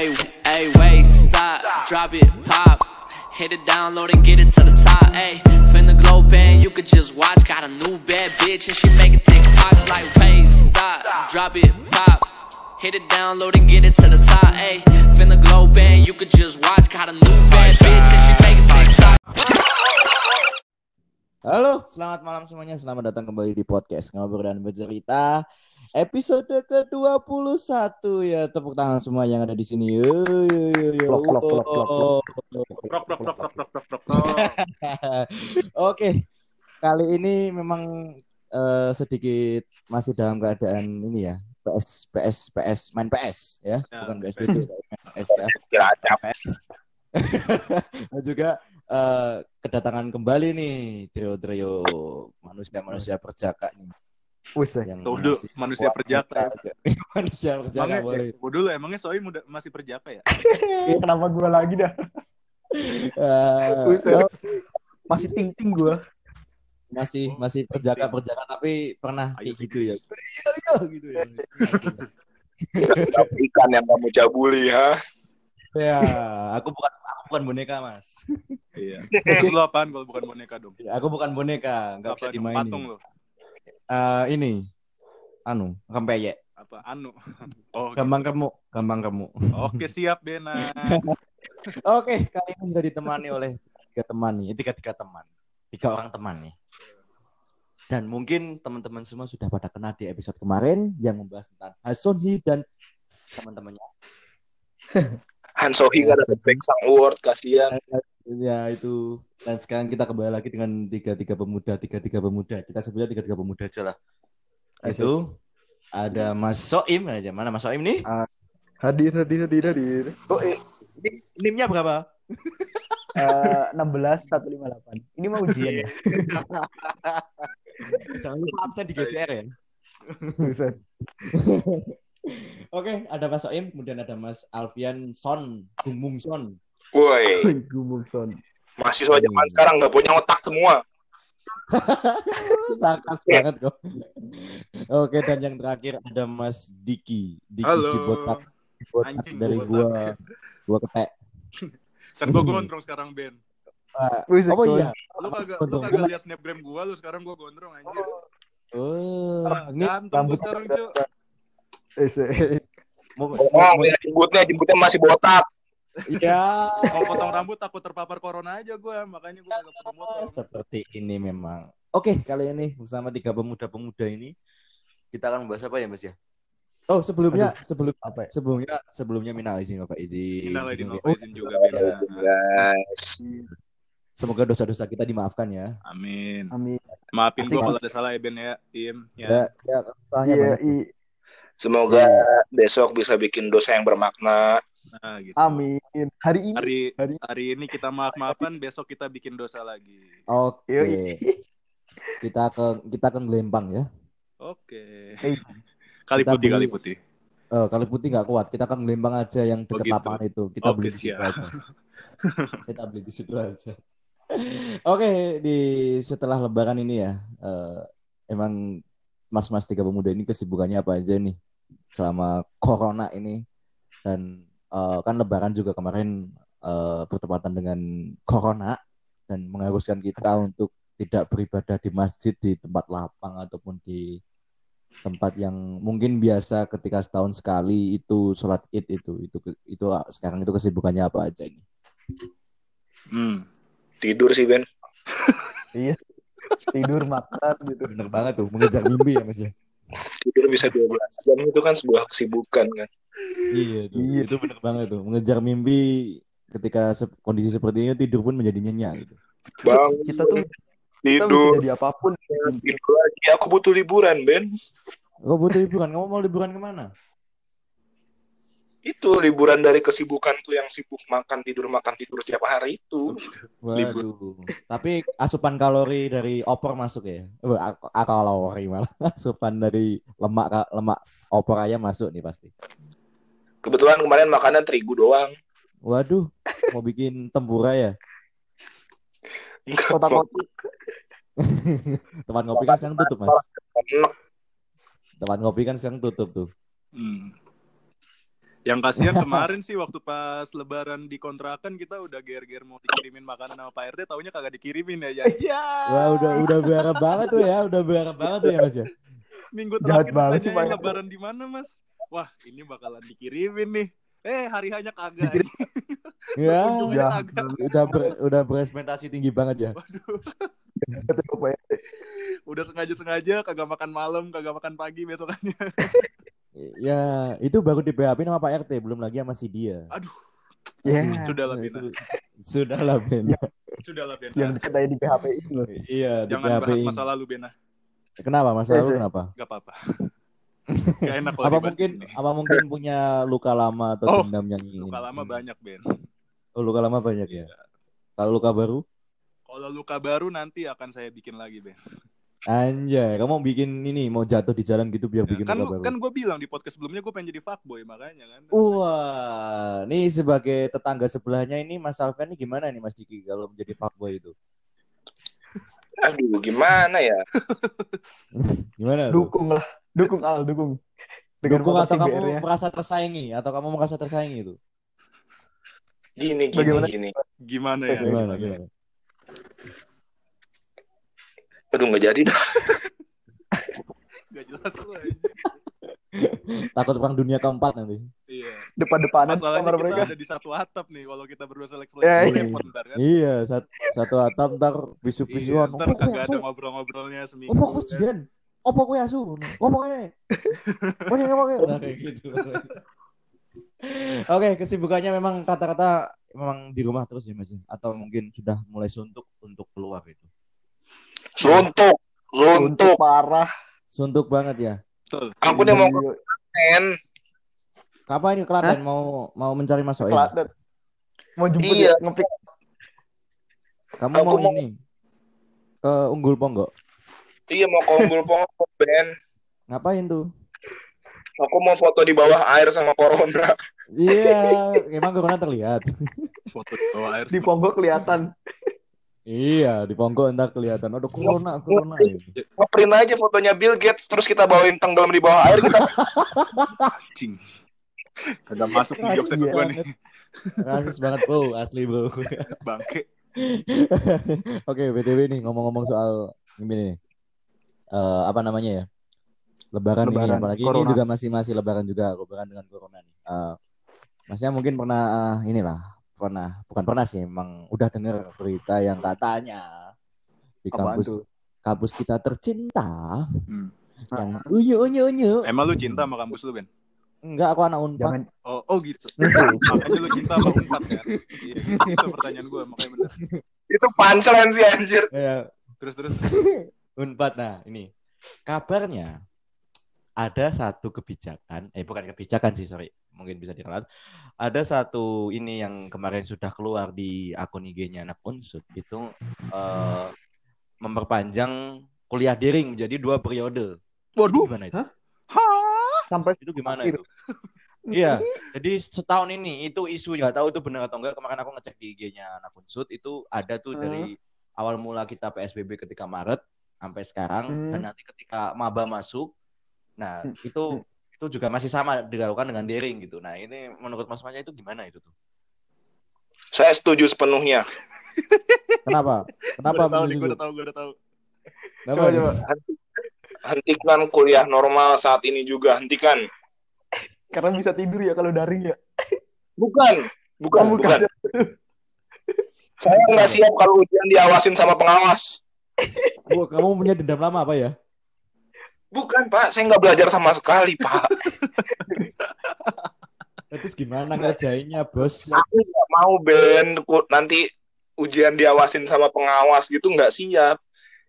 Hey, hey, wait, stop, drop it, pop. Hit it, download and get it to the top. Hey, finna glow band, you could just watch. Got a new bad bitch and she making TikToks like, wait, stop, drop it, pop. Hit it, download and get it to the top. Hey, finna glow band, you could just watch. Got a new bad bitch and she making TikToks. Halo, selamat malam semuanya. Selamat datang kembali di podcast Ngobrol dan Bercerita. Episode ke-21 ya. Tepuk tangan semua yang ada di sini. Yo, yo, yo, yo. Oke. Kali ini memang eh, sedikit masih dalam keadaan ini ya. PS PS PS main PS ya, Ya, bukan PS ya. Cilacap. PS. Dan juga eh, kedatangan kembali nih trio-trio manusia-manusia perjaka nih Buset. yang Tuh dulu masih manusia perjaka. manusia perjaka Emangnya, boleh. eh, gua dulu emangnya Soim udah masih perjaka ya? Eh, kenapa gue lagi dah? Eh, Buset. so, Masih ting ting gue. masih Oh, masih perjaka perjaka tapi pernah Ayo, kayak gitu ya. Iya iya gitu ya. ikan yang kamu cabuli ha Ya, aku bukan aku bukan boneka, Mas. Iya. Terus lo apaan kalau bukan boneka dong? Ya, Aku bukan boneka, nggak bisa dimainin. Patung lo? Eh, ini anu, rempeyek. Apa? Anu. Oh, Gampang kamu, gampang kamu. Oke siap Bena. Oke, kali ini sudah ditemani oleh tiga teman nih, tiga tiga teman, tiga orang teman nih. Dan mungkin teman-teman semua sudah pada kenal di episode kemarin yang membahas tentang Hasonhi dan teman-temannya. Han Sohi nggak dapet Back Sang Award kasihan Ya itu. Dan sekarang kita kembali lagi dengan tiga tiga pemuda, tiga tiga pemuda. Kita sebutnya tiga tiga pemuda aja lah. Itu ada Mas Soim aja. Mana Mas Soim nih? Hadir, hadir, hadir, hadir. oh eh Ini NIM-nya berapa? Eh, 16 158. Ini mau ujian ya? Jangan lupa absen di GTR ya. Oke, ada Mas Soim, kemudian ada Mas Alfian Son, Gumung Son. Woi mahasiswa zaman sekarang nggak punya otak semua Sarkas banget kok. Oke, dan yang terakhir ada Mas Diki. Diki Halo. si botak, botak Anjing, dari botak. gua gua ketek. Kan gua gondrong sekarang Ben. Ah, Buset. oh iya. Lu kagak lu kagak lihat snapgram gua lu sekarang gua gondrong anjir. Oh, ini Ganteng gua rambut- sekarang, Cuk. Eh, mau, oh ya jemputnya jemputnya masih botak Iya. Kalau potong rambut takut terpapar corona aja gua, makanya gua kagak potong potong. Seperti ini memang. Oke, kali ini bersama tiga pemuda-pemuda ini kita akan membahas apa ya, Mas ya? Oh, sebelumnya sebelum apa ya? sebelumnya sebelumnya minal izin Bapak izin. Minal aidin wal Oh, faizin juga Bena. guys Semoga dosa-dosa kita dimaafkan ya. Amin. Amin. Maafin gua kalau ada salah ya Ben ya, Im. Ya, Ya. ya salahnya Iya, banyak. i- semoga besok bisa bikin dosa yang bermakna Nah, gitu. amin. Hari ini. Hari Hari hari ini kita maaf-maafan, besok kita bikin dosa lagi. Oke. Yoi. Kita ke kita ke Gelembang ya. Oke. Eh. Kali Kita putih, beli- kali putih. Oh, kalau putih nggak kuat, kita kan Gelembang aja yang Oh, dekat gitu. lapangan itu. Kita Oke, beli di situ aja. kita beli di situ aja. Oke, di setelah Lebaran ini ya, eh, emang mas-mas tiga pemuda ini kesibukannya apa aja nih selama Corona ini dan eh, kan Lebaran juga kemarin eh, bertepatan dengan Corona dan mengharuskan kita untuk tidak beribadah di masjid di tempat lapang ataupun di tempat yang mungkin biasa ketika setahun sekali itu sholat id itu itu itu sekarang itu kesibukannya apa aja ini Hmm. tidur sih Ben Iya. Tidur makan gitu. bener banget tuh mengejar mimpi ya mas ya tidur bisa 12 jam itu kan sebuah kesibukan kan? Iya tuh Iya. itu bener banget tuh. Mengejar mimpi ketika se- kondisi seperti ini tidur pun menjadi nyenyak gitu. Bang Kita tuh kita bisa tidur. jadi apa pun. tidur lagi. Aku butuh liburan Ben. Kau butuh liburan? Kamu mau liburan ke mana itu liburan dari kesibukanku yang sibuk makan tidur makan tidur tiap hari itu. Waduh. Tapi asupan kalori dari opor masuk ya? A- kalori malah. Asupan dari lemak lemak opor ayam masuk nih pasti. Kebetulan kemarin makanan terigu doang. Waduh mau bikin tempura ya? Kotak-kotak. tempat ngopi kan sekarang tutup mas. Enak. tempat ngopi kan sekarang tutup tuh. Hmm. Yang kasihan kemarin sih waktu pas lebaran di kontrakan kita udah ger-ger mau dikirimin makanan sama Pak RT taunya kagak dikirimin ya. Ya. Wah udah udah berharap banget tuh ya, udah berharap banget tuh ya mas ya. Minggu terakhir banget sih, lebaran di mana, Mas? Wah, ini bakalan dikirimin nih. Eh, hari hanya kagak. Ya, Ujungnya Ya, kagak. udah ber, udah berespektasi tinggi banget ya. Pak. Udah sengaja-sengaja kagak makan malam, kagak makan pagi besokannya. Ya, itu baru di BAP sama Pak RT, belum lagi sama si dia. Aduh, Ya, sudah lah Nah, Bena. itu- Sudah lah Ben. Sudah lah Bena. yang deket aja di PHP ini loh. Iya, di Jangan BAP bahas ini. masa lalu Bena. Kenapa? Masa Iya, lalu iya. kenapa? Gak apa-apa. Gak enak kalau Apa mungkin gini. apa mungkin punya luka lama atau Oh, dendam yang ingin? Luka lama banyak, Ben. Oh, luka lama banyak ya. Kalau luka baru? Kalau luka baru nanti akan saya bikin lagi, Ben. Anjay, kamu bikin ini mau jatuh di jalan gitu biar bikin kan baru. kan gue bilang di podcast sebelumnya gue pengen jadi fuckboy makanya kan. Wah, nih sebagai tetangga sebelahnya ini Mas Alfian ini gimana nih Mas Diki kalau menjadi fuckboy itu? Aduh, gimana ya? Gimana tuh? Dukung lah. Dukung Al, dukung. Dengan Dukung atau kamu merasa tersaingi atau kamu merasa tersaingi itu? Gini, gini, Bagaimana? gini. Gimana ya? Gimana gimana? Aduh, nggak jadi dah. Gak jelas lu aja. Takut perang dunia keempat nanti. Iya. Depan-depanan Masalahnya kamar kita mereka. ada di satu atap nih kalau kita berdua selek-selek itu iya. ntar kan. Iya, sat- satu atap ntar Iya, bisu-bisuan. ntar Opo kagak ada ngobrol-ngobrolnya seminggu. Opo kan. ujian? Opo kue asu? Opo kue? Oke, oke, Nah, kayak gitu. Oke, kesibukannya memang kata-kata memang di rumah terus ya Mas ya? Atau mungkin sudah mulai suntuk untuk keluar itu? Suntuk, Untuk suntuk. parah. Suntuk banget ya. Betul. Aku nih mau Iya, konten. Kapan ini Klaten mau mau mencari Mas Soen? Klaten. Mau jemput Iya. ya, ngepik. Kamu Aku mau mau- ini ke Unggul Ponggok? Iya mau ke Unggul Ponggok, Ben. Ngapain tuh? Aku mau foto di bawah air sama Corona. Iya, emang corona terlihat. Foto di bawah air. Di Ponggok kelihatan. Iya, di Ponggok entar kelihatan. Aduh, corona, corona. Ngeprint aja fotonya Bill Gates, terus kita bawain tenggelam di bawah air. Kita Anjing. Kagak masuk nih jokes Rasis gue nih. Rasis banget, bro. Asli, bro. Bangke. Oke, BTW nih ngomong-ngomong soal ini nih. Eh, apa namanya ya? Lebaran, ini Lebaran, apalagi ini corona. juga masih masih lebaran juga, lebaran dengan corona nih. Eh, Masnya mungkin pernah eh, inilah, pernah bukan pernah sih, emang udah dengar berita yang katanya di Apaan kampus tuh? kampus kita tercinta Hmm. yang unyu unyu unyu. Emang lu cinta sama kampus lu, Ben? Enggak, aku anak Unpad. Jangan Oh, oh gitu. Makanya lu cinta sama Unpad kan? Iya, itu pertanyaan gue, makanya bener. itu punchline sih anjir. Ya, Terus terus. Unpad. Nah, ini kabarnya ada satu kebijakan, eh bukan kebijakan sih, sorry, mungkin bisa diralat. Ada satu ini yang kemarin sudah keluar di akun IG-nya anak Unsud itu eh, memperpanjang kuliah daring menjadi dua periode. Waduh. gimana itu? Hah? Sampai Itu gimana itu? Iya, jadi setahun ini itu isu nggak tahu itu benar atau enggak. Kemarin aku ngecek di IG-nya anak Unsud itu ada tuh Hmm. dari awal mula kita PSBB ketika Maret sampai sekarang Hmm. dan nanti ketika maba masuk, nah Hmm. itu itu juga masih sama dilakukan dengan daring gitu. Nah ini menurut Mas Masnya itu gimana itu tuh? Saya setuju sepenuhnya. Kenapa? Kenapa Gue udah tahu nih, gue udah tahu, gue udah tahu. Kenapa Coba, coba. Hentikan kuliah normal saat ini juga, hentikan. Karena bisa tidur ya kalau daring ya. Bukan, bukan, Oh, bukan. Saya nggak siap kalau ujian diawasin sama pengawas. Wah, kamu punya dendam lama apa ya? Bukan, Pak. Saya nggak belajar sama sekali, Pak. Terus gimana ngerjainnya, bos? Aku nggak mau, Ben. Nanti ujian diawasin sama pengawas gitu nggak siap.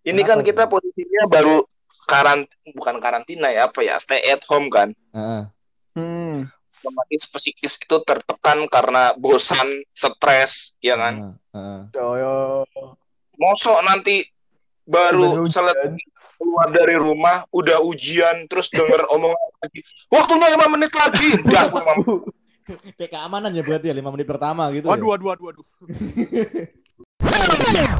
Ini Kenapa kan kita posisinya baru karant bukan karantina ya, apa ya, stay at home kan. Heeh. Hmm. Otomatis psikis itu tertekan karena bosan, stres, ya kan. heeh, heeh. Coyo. Mosok nanti baru selesai keluar dari rumah, udah ujian, terus denger omongan lagi. Waktunya lima menit lagi. Gas lima menit. Kayak keamanan ya berarti ya 5 menit pertama gitu. ya? Waduh, waduh, waduh, waduh.